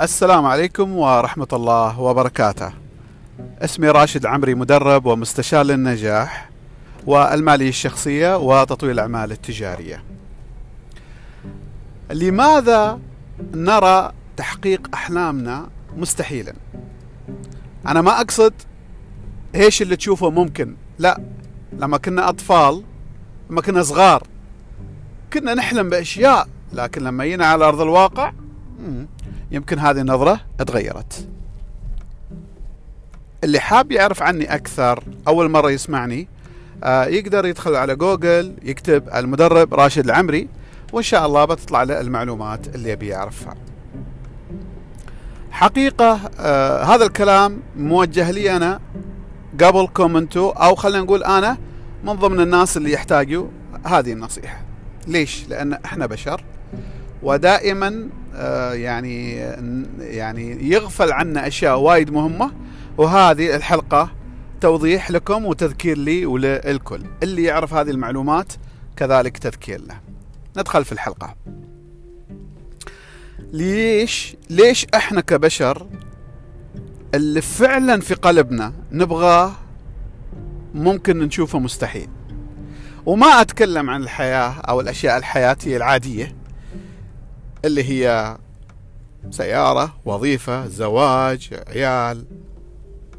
السلام عليكم ورحمة الله وبركاته. اسمي راشد العمري مدرب ومستشار للنجاح والمالية الشخصية وتطوير الأعمال التجارية. لماذا نرى تحقيق أحلامنا مستحيلا؟ أنا ما أقصد إيش اللي تشوفه ممكن، لا لما كنا أطفال لما كنا صغار كنا نحلم بأشياء لكن لما جينا على أرض الواقع يمكن هذه النظرة اتغيرت اللي حاب يعرف عني أكثر أول مرة يسمعني آه، يقدر يدخل على جوجل يكتب المدرب راشد العمري وإن شاء الله بتطلع له المعلومات اللي يبي يعرفها. حقيقة آه هذا الكلام موجه لي أنا قبلكم أنتم أو خلينا نقول أنا من ضمن الناس اللي يحتاجوا هذه النصيحة. ليش؟ لأن إحنا بشر. ودائما آه، يعني يعني يغفل عنا أشياء وايد مهمة. وهذه الحلقة توضيح لكم وتذكير لي وللكل. اللي يعرف هذه المعلومات كذلك تذكير له. ندخل في الحلقة. ليش ليش إحنا كبشر اللي فعلا في قلبنا نبغاه ممكن نشوفه مستحيل؟ وما أتكلم عن الحياة أو الأشياء الحياتية العادية. اللي هي سيارة وظيفة زواج عيال.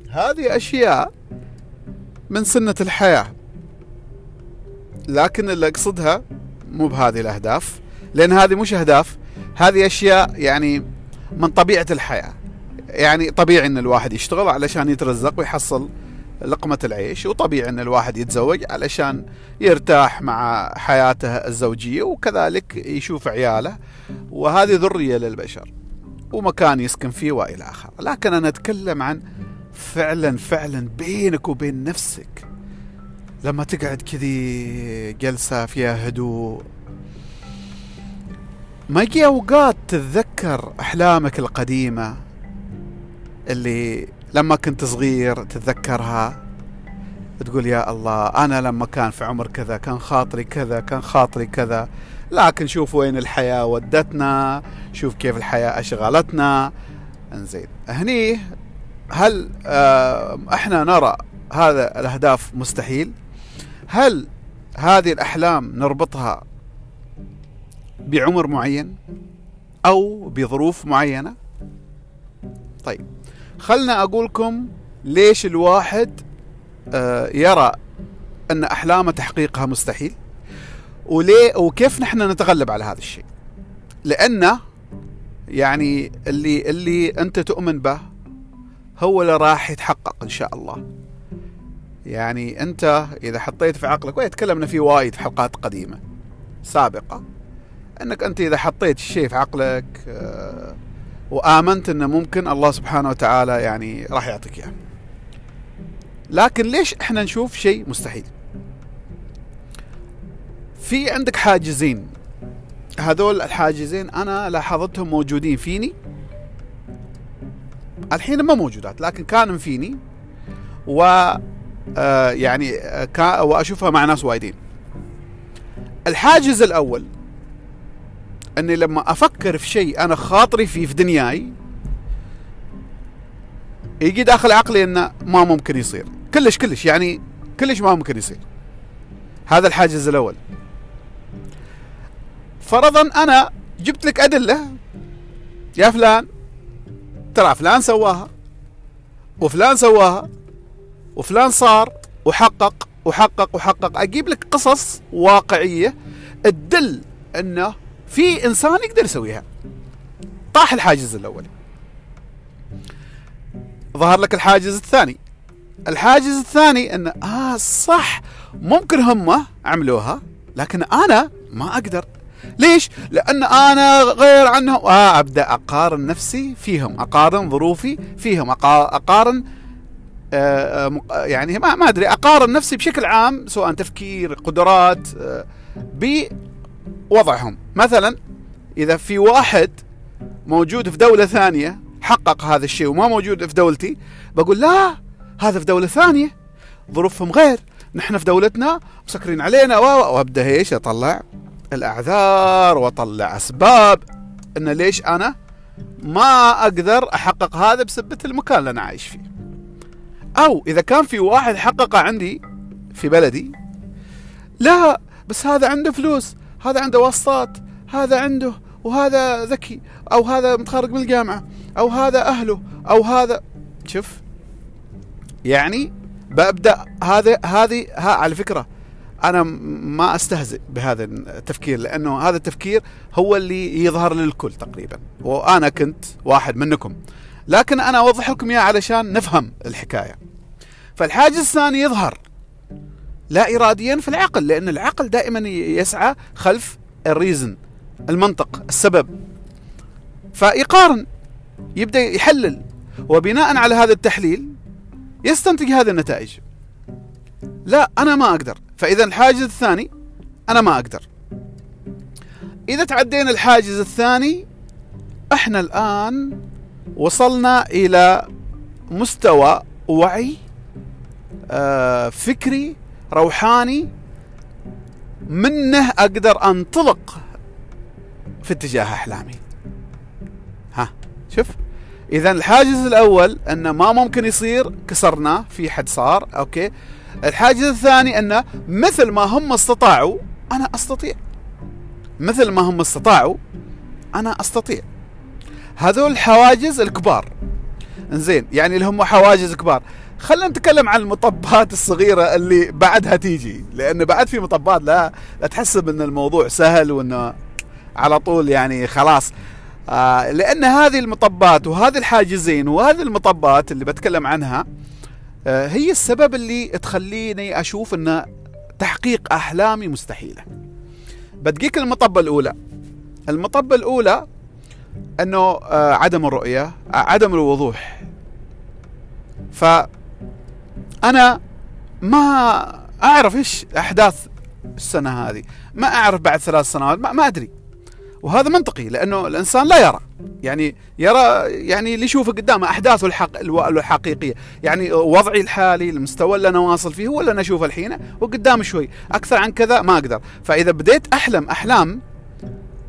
هذه أشياء من سنة الحياة. لكن اللي أقصدها مو بهذه الأهداف لأن هذه مش أهداف. هذه أشياء يعني من طبيعة الحياة. يعني طبيعي أن الواحد يشتغل علشان يترزق ويحصل لقمة العيش وطبيعي أن الواحد يتزوج علشان يرتاح مع حياته الزوجية وكذلك يشوف عياله. وهذه ذرية للبشر ومكان يسكن فيه وإلى آخره. لكن أنا أتكلم عن فعلا فعلا بينك وبين نفسك. لما تقعد كذي جلسة فيها هدوء ما يجي أوقات تتذكر أحلامك القديمة اللي لما كنت صغير تتذكرها؟ تقول يا الله أنا لما كان في عمر كذا كان خاطري كذا كان خاطري كذا. لكن شوف وين الحياة ودتنا شوف كيف الحياة أشغلتنا. إنزين هني هل آه إحنا نرى هذا الأهداف مستحيل؟ هل هذه الأحلام نربطها بعمر معين أو بظروف معينة؟ طيب خلنا أقولكم ليش الواحد آه يرى أن أحلامه تحقيقها مستحيل وليه وكيف نحن نتغلب على هذا الشيء؟ لأنه يعني اللي اللي أنت تؤمن به هو اللي راح يتحقق إن شاء الله. يعني أنت إذا حطيت في عقلك ويتكلمنا فيه وايد في حلقات قديمة سابقة أنك أنت إذا حطيت الشيء في عقلك آه وآمنت أنه ممكن الله سبحانه وتعالى يعني راح يعطيك إياه. لكن ليش إحنا نشوف شيء مستحيل؟ في عندك حاجزين. هذول الحاجزين أنا لاحظتهم موجودين فيني. الحين ما موجودات لكن كانوا فيني. و آه يعني آه وأشوفها مع ناس وايدين. الحاجز الأول أني لما أفكر في شيء أنا خاطري فيه في دنياي يجي داخل عقلي إنه ما ممكن يصير. كلش كلش يعني كلش ما ممكن يصير. هذا الحاجز الأول. فرضا أنا جبت لك أدلة يا فلان ترى فلان سواها وفلان سواها وفلان صار وحقق وحقق وحقق. أجيب لك قصص واقعية تدل إنه في إنسان يقدر يسويها. طاح الحاجز الأول. ظهر لك الحاجز الثاني. الحاجز الثاني انه آه صح ممكن هم عملوها لكن أنا ما أقدر. ليش؟ لأن أنا غير عنهم. آه أبدأ أقارن نفسي فيهم أقارن ظروفي فيهم أقارن آه يعني ما ما أدري أقارن نفسي بشكل عام سواء تفكير قدرات آه بوضعهم مثلا إذا في واحد موجود في دولة ثانية حقق هذا الشيء وما موجود في دولتي بقول لا هذا في دولة ثانية. ظروفهم غير. نحن في دولتنا مسكرين علينا وأبدأ إيش؟ أطلع الأعذار وأطلع أسباب. إن ليش أنا ما أقدر أحقق هذا بسبة المكان اللي أنا عايش فيه؟ أو إذا كان في واحد حققه عندي في بلدي لا بس هذا عنده فلوس. هذا عنده واسطات هذا عنده وهذا ذكي أو هذا متخرج من الجامعة أو هذا أهله أو هذا شوف. يعني ببدا هذا هذه ها على فكرة أنا ما أستهزئ بهذا التفكير لأنه هذا التفكير هو اللي يظهر للكل تقريبا وأنا كنت واحد منكم. لكن أنا أوضح لكم إياه علشان نفهم الحكاية. فالحاجز الثاني يظهر لا اراديا في العقل لأن العقل دائما يسعى خلف الريزن المنطق السبب. فيقارن يبدأ يحلل. وبناء على هذا التحليل يستنتج هذه النتائج. لا أنا ما أقدر. فإذا الحاجز الثاني أنا ما أقدر. إذا تعدينا الحاجز الثاني إحنا الآن وصلنا إلى مستوى وعي آه فكري روحاني منه أقدر أنطلق في اتجاه أحلامي. ها شوف. إذا الحاجز الأول انه ما ممكن يصير كسرناه في حد صار أوكي. الحاجز الثاني انه مثل ما هم استطاعوا أنا أستطيع. مثل ما هم استطاعوا أنا أستطيع. هذول الحواجز الكبار. زين يعني اللي هم حواجز كبار. خلينا نتكلم عن المطبات الصغيرة اللي بعدها تيجي. لأن بعد في مطبات لا, لا تحسب أن الموضوع سهل وأنه على طول يعني خلاص. آه لأن هذه المطبات وهذه الحاجزين وهذه المطبات اللي بتكلم عنها آه هي السبب اللي تخليني أشوف أن تحقيق أحلامي مستحيلة. بدقيق المطبة الأولى. المطبة الأولى أنه آه عدم الرؤية آه عدم الوضوح. فأنا ما أعرف إيش أحداث السنة هذه. ما أعرف بعد ثلاث سنوات ما, ما أدري. وهذا منطقي لأنه الإنسان لا يرى. يعني يرى يعني اللي يشوفه قدامه أحداثه الحق الحقيقية. يعني وضعي الحالي المستوى اللي أنا واصل فيه هو اللي أنا أشوفه الحين وقدام شوي. أكثر عن كذا ما أقدر. فإذا بديت أحلم أحلام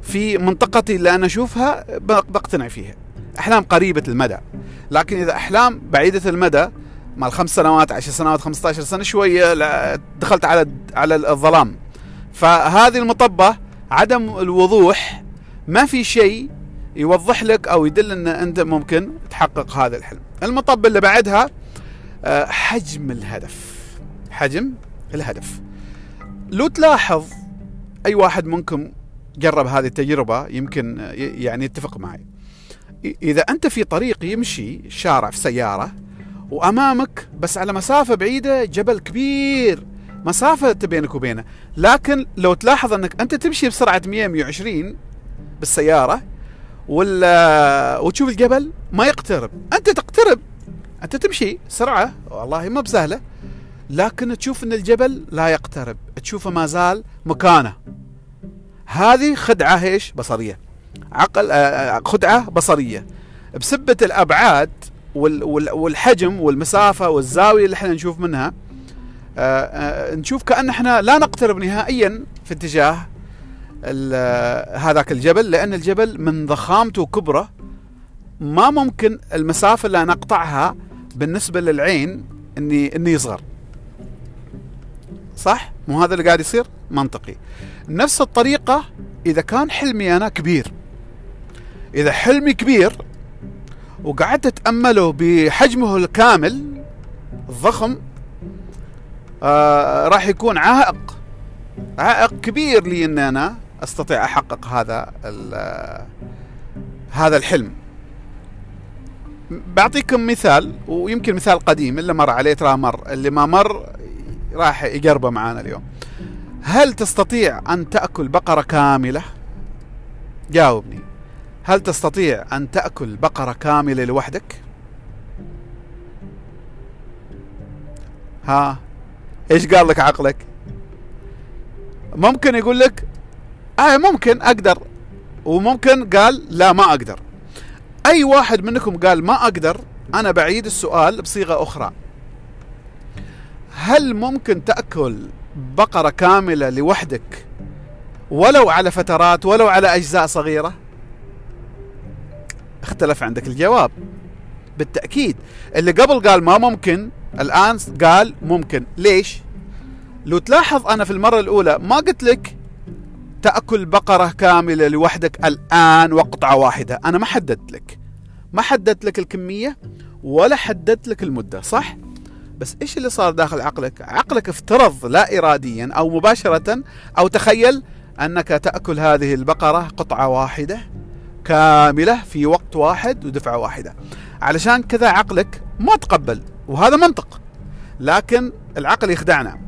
في منطقتي اللي أنا أشوفها بقتنع فيها. أحلام قريبة المدى. لكن إذا أحلام بعيدة المدى مال خمس سنوات عشر سنوات 15 سنة شوية دخلت على على الظلام. فهذه المطبة عدم الوضوح ما في شيء يوضح لك أو يدل إن أنت ممكن تحقق هذا الحلم. المطب اللي بعدها آه، حجم الهدف. حجم الهدف. لو تلاحظ أي واحد منكم جرب هذه التجربة يمكن يعني يتفق معي. إذا أنت في طريق يمشي شارع في سيارة وأمامك بس على مسافة بعيدة جبل كبير. مسافة بينك وبينه. لكن لو تلاحظ أنك أنت تمشي بسرعة 100 120 بالسيارة ولا وتشوف الجبل ما يقترب. أنت تقترب. أنت تمشي سرعة والله ما بسهلة. لكن تشوف أن الجبل لا يقترب. تشوفه ما زال مكانه. هذه خدعة إيش؟ بصرية. عقل آه، آه، خدعة بصرية. بسبة الأبعاد والحجم والمسافة والزاوية اللي إحنا نشوف منها آه، نشوف كأن إحنا لا نقترب نهائيا في اتجاه هذاك الجبل لأن الجبل من ضخامته وكبره ما ممكن المسافة اللي نقطعها بالنسبة للعين إني إني يصغر صح؟ مو هذا اللي قاعد يصير؟ منطقي. نفس الطريقة إذا كان حلمي أنا كبير. إذا حلمي كبير وقعدت أتأمله بحجمه الكامل الضخم آه راح يكون عائق عائق كبير لي ان أنا أستطيع أحقق هذا هذا الحلم. بعطيكم مثال ويمكن مثال قديم اللي مر عليه ترى مر اللي ما مر راح يقربه معانا اليوم. هل تستطيع أن تأكل بقرة كاملة؟ جاوبني. هل تستطيع أن تأكل بقرة كاملة لوحدك؟ ها إيش قال لك عقلك؟ ممكن يقول لك آه ممكن أقدر. وممكن قال لا ما أقدر. أي واحد منكم قال ما أقدر أنا بعيد السؤال بصيغة أخرى. هل ممكن تأكل بقرة كاملة لوحدك ولو على فترات ولو على أجزاء صغيرة؟ اختلف عندك الجواب. بالتأكيد اللي قبل قال ما ممكن الآن قال ممكن. ليش؟ لو تلاحظ أنا في المرة الأولى ما قلت لك تأكل بقرة كاملة لوحدك الآن وقطعة واحدة. أنا ما حددت لك. ما حددت لك الكمية ولا حددت لك المدة صح؟ بس إيش اللي صار داخل عقلك؟ عقلك افترض لا اراديا أو مباشرة أو تخيل أنك تأكل هذه البقرة قطعة واحدة. كاملة في وقت واحد ودفعة واحدة. علشان كذا عقلك ما تقبل وهذا منطق. لكن العقل يخدعنا.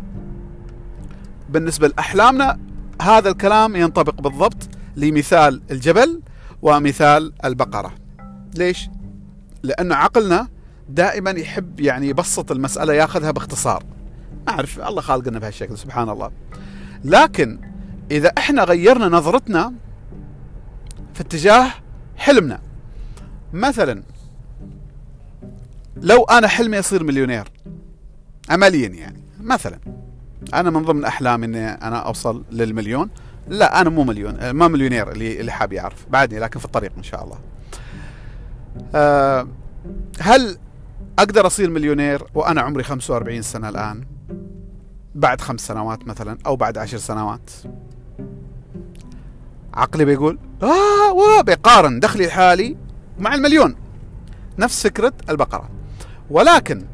بالنسبة لأحلامنا هذا الكلام ينطبق بالضبط لمثال الجبل ومثال البقرة. ليش؟ لأن عقلنا دائما يحب يعني يبسط المسألة ياخذها باختصار أعرف الله خالقنا بهالشكل سبحان الله لكن إذا إحنا غيرنا نظرتنا في اتجاه حلمنا. مثلا لو أنا حلمي أصير مليونير عمليا يعني. مثلا أنا من ضمن أحلامي إني أنا أوصل للمليون. لا أنا مو مليون ما مليونير اللي اللي حاب يعرف. بعدني لكن في الطريق إن شاء الله. أه هل أقدر أصير مليونير وأنا عمري 45 سنة الآن؟ بعد خمس سنوات مثلا أو بعد عشر سنوات؟ عقلي بيقول آه بيقارن دخلي الحالي مع المليون. نفس فكرة البقرة. ولكن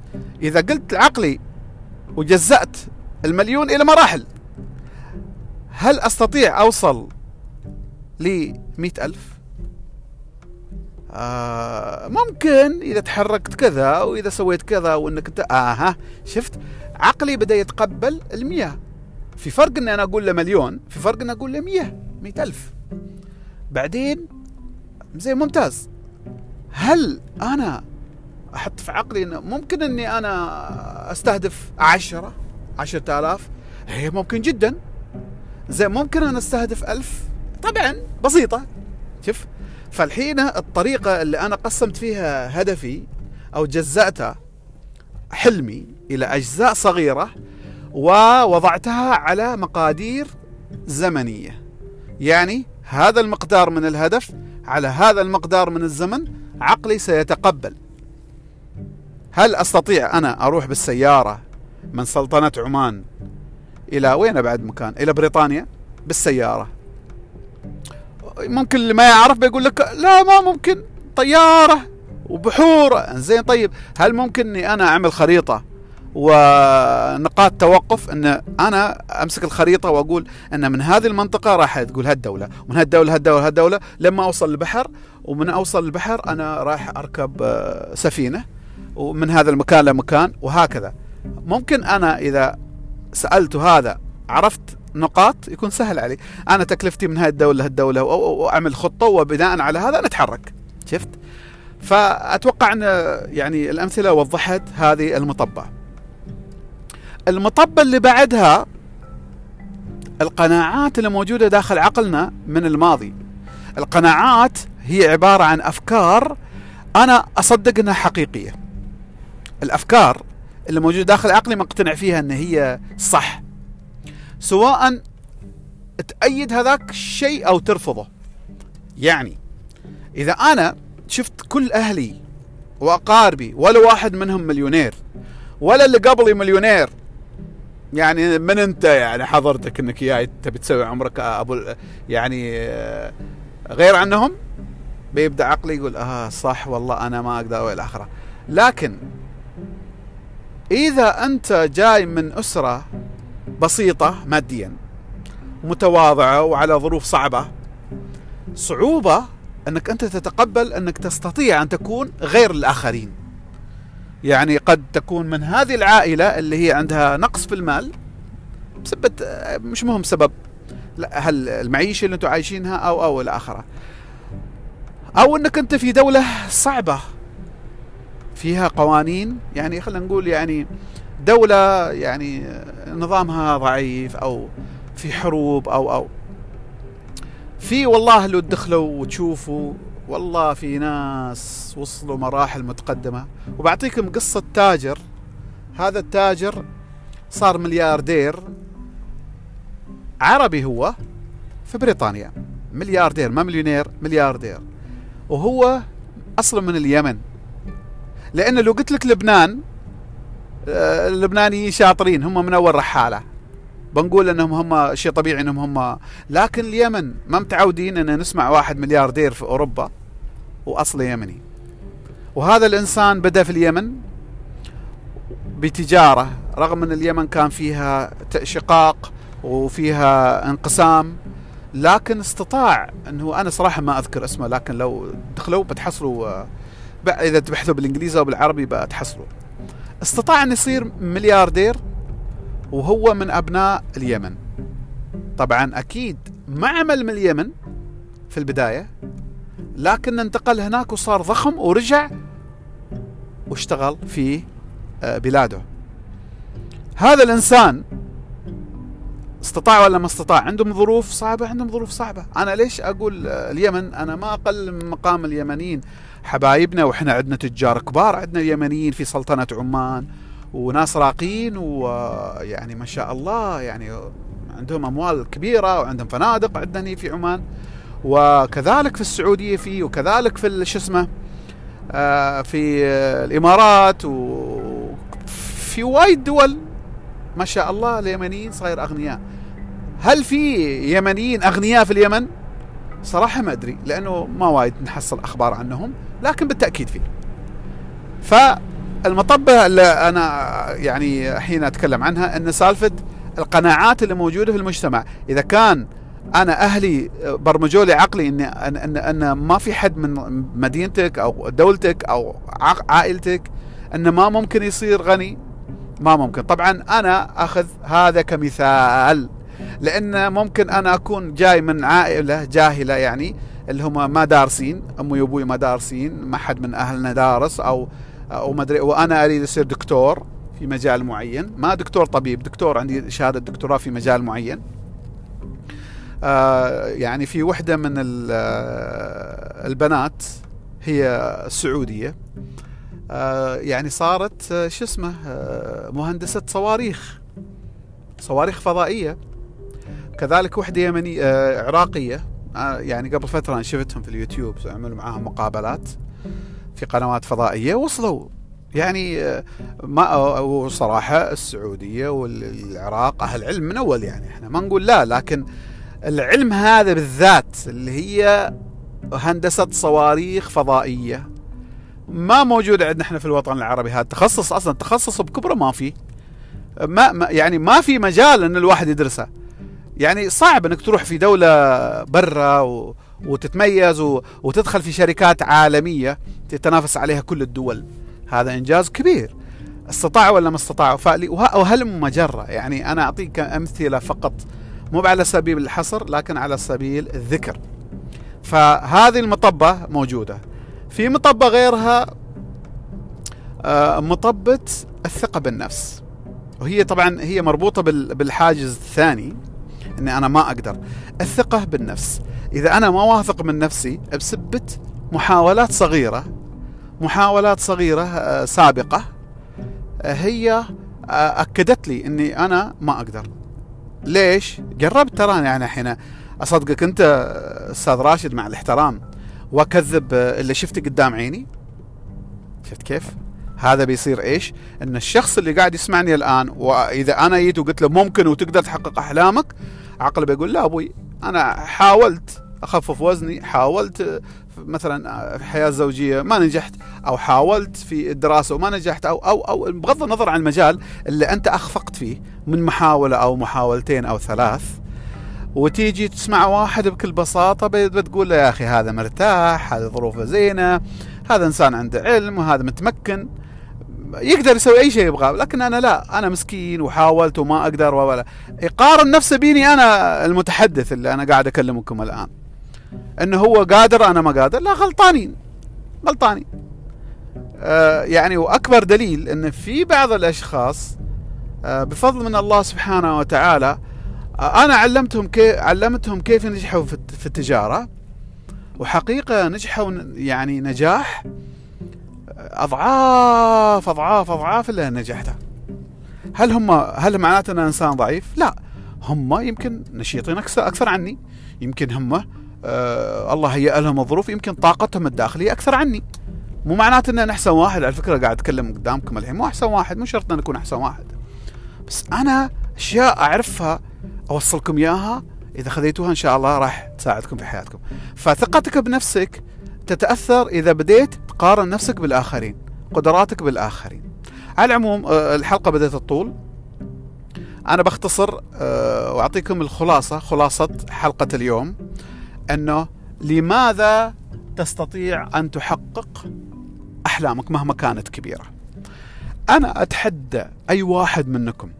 إذا قلت لعقلي وجزأت المليون إلى مراحل هل أستطيع أوصل ل ألف؟ آه ممكن إذا تحركت كذا وإذا سويت كذا وإنك أنت أها شفت عقلي بدأ يتقبل المياه. في فرق إني أنا أقول له مليون في فرق إني أقول له مية مئة ألف. بعدين زي ممتاز. هل أنا أحط في عقلي إنه ممكن إني أنا أستهدف عشرة عشرة آلاف؟ هي ممكن جدا. زي ممكن أنا أستهدف ألف؟ طبعا بسيطة. شوف فالحين الطريقة اللي أنا قسمت فيها هدفي أو جزأت حلمي إلى أجزاء صغيرة ووضعتها على مقادير زمنية. يعني هذا المقدار من الهدف على هذا المقدار من الزمن عقلي سيتقبل. هل أستطيع أنا أروح بالسيارة من سلطنة عمان إلى وين بعد مكان؟ إلى بريطانيا بالسيارة. ممكن اللي ما يعرف بيقول لك لا ما ممكن طيارة وبحور. زين طيب هل ممكن إني أنا أعمل خريطة ونقاط توقف إن أنا أمسك الخريطة وأقول إن من هذه المنطقة راح تقول هالدولة ومن هالدولة هالدولة هالدولة لما أوصل البحر ومن أوصل البحر أنا راح أركب آه، سفينة ومن هذا المكان لمكان وهكذا. ممكن أنا إذا سألت هذا عرفت نقاط يكون سهل علي. أنا تكلفتي من هاي الدولة لهالدوله وأعمل خطة وبناء على هذا نتحرك. شفت؟ فأتوقع إن يعني الأمثلة وضحت هذه المطبة. المطبه اللي بعدها القناعات اللي موجودة داخل عقلنا من الماضي. القناعات هي عبارة عن أفكار أنا أصدق إنها حقيقية. الأفكار اللي موجودة داخل عقلي مقتنع فيها إن هي صح. سواء تأيد هذاك الشيء أو ترفضه. يعني إذا أنا شفت كل أهلي وأقاربي ولا واحد منهم مليونير ولا اللي قبلي مليونير يعني من انت يعني حضرتك انك جاي تبي تسوي عمرك أبو يعني غير عنهم؟ بيبدأ عقلي يقول آه صح والله أنا ما أقدر إلى اخره لكن إذا أنت جاي من أسرة بسيطة ماديا متواضعة وعلى ظروف صعبة صعوبة أنك أنت تتقبل أنك تستطيع أن تكون غير الآخرين. يعني قد تكون من هذه العائلة اللي هي عندها نقص في المال بسبب مش مهم سبب هل المعيشة اللي أنتم عايشينها أو أو إلى اخره أو إنك انت في دولة صعبة فيها قوانين يعني خلينا نقول يعني دولة يعني نظامها ضعيف أو في حروب أو أو. في والله لو تدخلوا وتشوفوا والله في ناس وصلوا مراحل متقدمة. وبعطيكم قصة تاجر. هذا التاجر صار ملياردير. عربي هو في بريطانيا. ملياردير ما مليونير ملياردير. وهو أصلا من اليمن. لأن لو قلت لك لبنان آه، اللبنانيين شاطرين هم من أول رحالة. بنقول إنهم هم شيء طبيعي إنهم هم. لكن اليمن ما متعودين إن نسمع واحد ملياردير في أوروبا واصله يمني. وهذا الإنسان بدأ في اليمن بتجارة رغم إن اليمن كان فيها شقاق وفيها انقسام لكن استطاع إنه أنا صراحة ما أذكر اسمه لكن لو دخلوا بتحصلوا إذا تبحثوا بالإنجليزي أو بالعربي بتحصلوا. استطاع ان يصير ملياردير وهو من أبناء اليمن. طبعا أكيد ما عمل من اليمن في البداية لكن انتقل هناك وصار ضخم ورجع واشتغل في آه، بلاده. هذا الإنسان استطاع ولا ما استطاع؟ عندهم ظروف صعبة عندهم ظروف صعبة. أنا ليش أقول آه، اليمن؟ أنا ما أقل من مقام اليمنيين. حبايبنا وإحنا عندنا تجار كبار عندنا اليمنيين في سلطنة عمان. وناس راقين ويعني ما شاء الله يعني عندهم أموال كبيرة وعندهم فنادق عندنا في عمان. وكذلك في السعودية في وكذلك في شو اسمه آه، في الإمارات وفي وايد دول ما شاء الله اليمنيين صاير أغنياء. هل في يمنيين أغنياء في اليمن؟ صراحة ما أدري لأنه ما وايد نحصل أخبار عنهم لكن بالتأكيد في. فالمطبة اللي أنا يعني حين أتكلم عنها أن سالفة القناعات اللي موجودة في المجتمع. إذا كان أنا أهلي برمجوا لي عقلي ان ان إن ما في حد من مدينتك أو دولتك أو عائلتك إنه ما ممكن يصير غني. ما ممكن. طبعا أنا أخذ هذا كمثال لأن ممكن أنا أكون جاي من عائلة جاهلة يعني اللي هم ما دارسين أمي وأبوي ما دارسين ما حد من أهلنا دارس أو أو ما أدري وأنا أريد أصير دكتور في مجال معين. ما دكتور طبيب دكتور عندي شهادة دكتوراه في مجال معين. آه يعني في وحدة من البنات هي سعودية. آه يعني صارت آه، شو اسمه آه، مهندسة صواريخ. صواريخ فضائية. كذلك وحدة يمني آه، عراقية. يعني قبل فترة أنا شفتهم في اليوتيوب عملوا معاهم مقابلات. في قنوات فضائية وصلوا. يعني ما وصراحه السعودية والعراق أهل علم من أول يعني. إحنا ما نقول لا لكن العلم هذا بالذات اللي هي هندسة صواريخ فضائية ما موجود عندنا إحنا في الوطن العربي. هذا التخصص أصلا تخصص بكبره ما في. ما يعني ما في مجال إن الواحد يدرسه. يعني صعب إنك تروح في دولة برا و وتتميز. وتدخل في شركات عالمية تتنافس عليها كل الدول. هذا إنجاز كبير. استطاعوا ولا ما استطاعوا وهل مجرة؟ يعني أنا أعطيك أمثلة فقط. مو على سبيل الحصر لكن على سبيل الذكر. فهذه المطبة موجودة. في مطبة غيرها آه، مطبة الثقة بالنفس. وهي طبعا هي مربوطة بالحاجز الثاني إني أنا ما أقدر. الثقة بالنفس. إذا أنا ما واثق من نفسي بسبه محاولات صغيرة محاولات صغيرة آه، سابقة آه، هي آه، أكدت لي إني أنا ما أقدر. ليش؟ جربت تراني يعني الحين أصدقك أنت أستاذ راشد مع الاحترام وأكذب اللي شفته قدام عيني. شفت كيف؟ هذا بيصير إيش؟ إن الشخص اللي قاعد يسمعني الآن وإذا أنا جيت وقلت له ممكن وتقدر تحقق أحلامك عقله بيقول لا أبوي أنا حاولت أخفف وزني حاولت مثلا في الحياة الزوجيه ما نجحت أو حاولت في الدراسة وما نجحت أو أو أو بغض النظر عن المجال اللي أنت أخفقت فيه من محاولة أو محاولتين أو ثلاث وتيجي تسمع واحد بكل بساطة بتقول له يا أخي هذا مرتاح هذا ظروفه زينة هذا إنسان عنده علم وهذا متمكن يقدر يسوي أي شيء يبغاه لكن أنا لا أنا مسكين وحاولت وما أقدر ولا يقارن نفسه بيني أنا المتحدث اللي أنا قاعد أكلمكم الآن. إنه هو قادر أنا ما قادر لا غلطانين غلطانين. آه يعني وأكبر دليل إن في بعض الأشخاص آه بفضل من الله سبحانه وتعالى آه أنا علمتهم كيف علمتهم كيف ينجحوا في التجارة وحقيقة نجحوا يعني نجاح أضعاف أضعاف أضعاف اللي نجحته. هل هم هل معناته ان إنسان ضعيف؟ لا. هم يمكن نشيطين أكثر أكثر عني. يمكن هم آه الله هيئ لهم الظروف يمكن طاقتهم الداخلية أكثر عني. مو معناته ان أنا أحسن واحد على فكرة قاعد أتكلم قدامكم الحين مو أحسن واحد مو شرط إن أكون أحسن واحد. بس أنا أشياء أعرفها أوصلكم إياها إذا خذيتوها إن شاء الله راح تساعدكم في حياتكم. فثقتك بنفسك تتأثر إذا بديت تقارن نفسك بالآخرين قدراتك بالآخرين. على العموم آه، الحلقة بدأت الطول أنا بختصر آه، وأعطيكم الخلاصة خلاصة حلقة اليوم. انه لماذا تستطيع أن تحقق أحلامك مهما كانت كبيرة؟ أنا أتحدى أي واحد منكم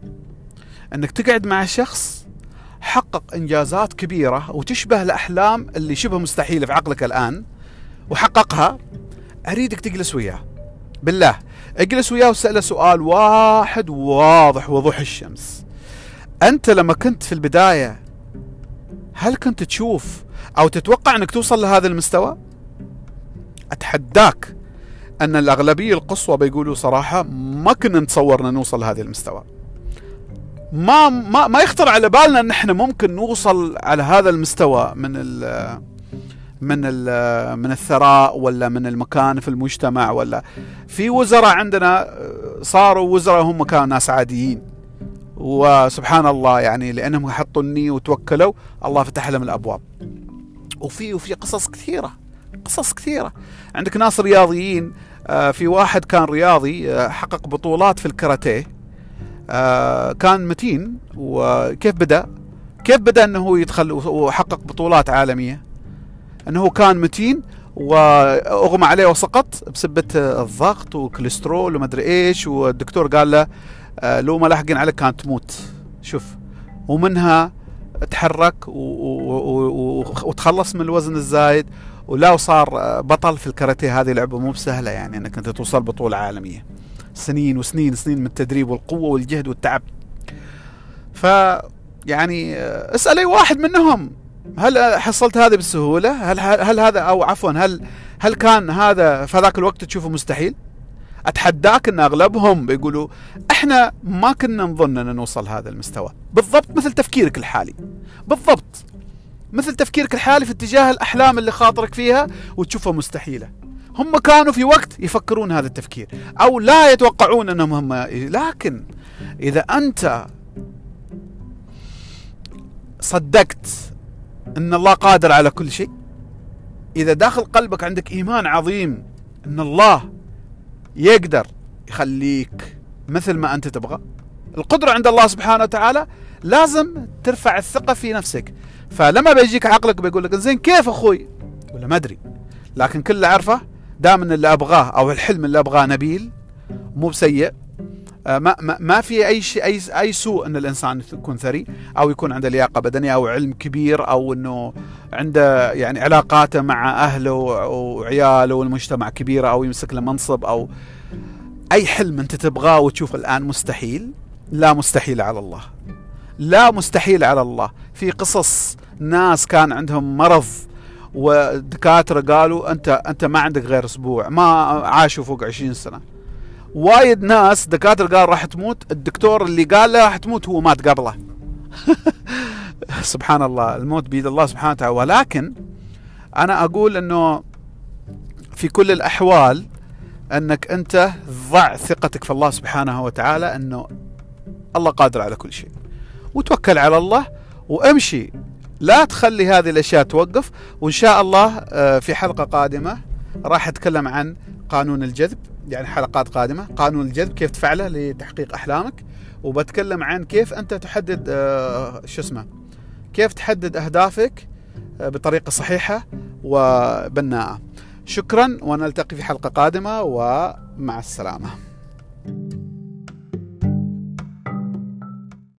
أنك تقعد مع شخص حقق إنجازات كبيرة وتشبه الأحلام اللي شبه مستحيله في عقلك الآن وحققها أريدك تجلس وياه. بالله اجلس وياه وسأله سؤال واحد واضح وضوح الشمس. أنت لما كنت في البداية هل كنت تشوف أو تتوقع إنك توصل لهذا المستوى؟ أتحداك أن الأغلبية القصوى بيقولوا صراحة ما كنا نتصور ان نوصل لهذا المستوى. ما ما ما يخطر على بالنا إن إحنا ممكن نوصل على هذا المستوى من ال من ال من الثراء ولا من المكان في المجتمع ولا. في وزراء عندنا صاروا وزراء هم كانوا ناس عاديين. وسبحان الله يعني لأنهم حطوا النية وتوكلوا الله فتح لهم الأبواب. وفي وفي قصص كثيرة قصص كثيرة. عندك ناس رياضيين آه، في واحد كان رياضي آه، حقق بطولات في الكاراتيه آه، كان متين. وكيف بدأ؟ كيف بدأ إنه يدخل وحقق بطولات عالمية؟ إنه كان متين وأغمى عليه وسقط بسبة الضغط والكوليسترول ومدري إيش. والدكتور قال له لو ما لاحقين عليك كانت تموت. شوف ومنها تحرك وتخلص من الوزن الزايد ولا وصار بطل في الكاراتيه هذه لعبة مو بسهلة يعني إنك أنت توصل بطولة عالمية سنين وسنين سنين من التدريب والقوة والجهد والتعب ف يعني اسأل أي واحد منهم هل حصلت هذه بسهوله؟ هل هل هذا أو عفوا هل هل كان هذا في ذاك الوقت تشوفه مستحيل؟ أتحداك إن أغلبهم بيقولوا إحنا ما كنا نظن إن نوصل هذا المستوى، بالضبط مثل تفكيرك الحالي. بالضبط مثل تفكيرك الحالي في اتجاه الأحلام اللي خاطرك فيها وتشوفها مستحيلة. هم كانوا في وقت يفكرون هذا التفكير أو لا يتوقعون إنهم هم لكن إذا أنت صدقت إن الله قادر على كل شيء إذا داخل قلبك عندك إيمان عظيم إن الله يقدر يخليك مثل ما أنت تبغى. القدرة عند الله سبحانه وتعالى لازم ترفع الثقة في نفسك. فلما بيجيك عقلك بيقول لك زين كيف أخوي؟ ولا ما أدري. لكن كل اللي أعرفه دام إن اللي أبغاه أو الحلم اللي أبغاه نبيل مو بسيء ما ما, ما في أي شيء أي أي سوء أن الإنسان يكون ثري أو يكون عنده لياقة بدنية أو علم كبير أو إنه عنده يعني علاقاته مع أهله وعياله والمجتمع كبيرة أو يمسك له منصب أو أي حلم أنت تبغاه وتشوف الآن مستحيل لا مستحيل على الله. لا مستحيل على الله. في قصص ناس كان عندهم مرض ودكاترة قالوا انت أنت ما عندك غير أسبوع ما عاشوا فوق 20 سنة. وايد ناس دكاترة قال راح تموت الدكتور اللي قال له راح تموت هو مات قبله. سبحان الله الموت بيد الله سبحانه وتعالى. ولكن أنا أقول إنه في كل الأحوال إنك أنت ضع ثقتك في الله سبحانه وتعالى إنه الله قادر على كل شيء. وتوكل على الله وامشي. لا تخلي هذه الأشياء توقف. وإن شاء الله آه، في حلقة قادمة راح أتكلم عن قانون الجذب. يعني حلقات قادمة. قانون الجذب كيف تفعله لتحقيق أحلامك. وبتكلم عن كيف أنت تحدد آه، شو اسمه كيف تحدد أهدافك آه، بطريقة صحيحة وبناءة. شكرا ونلتقي في حلقة قادمة ومع السلامة.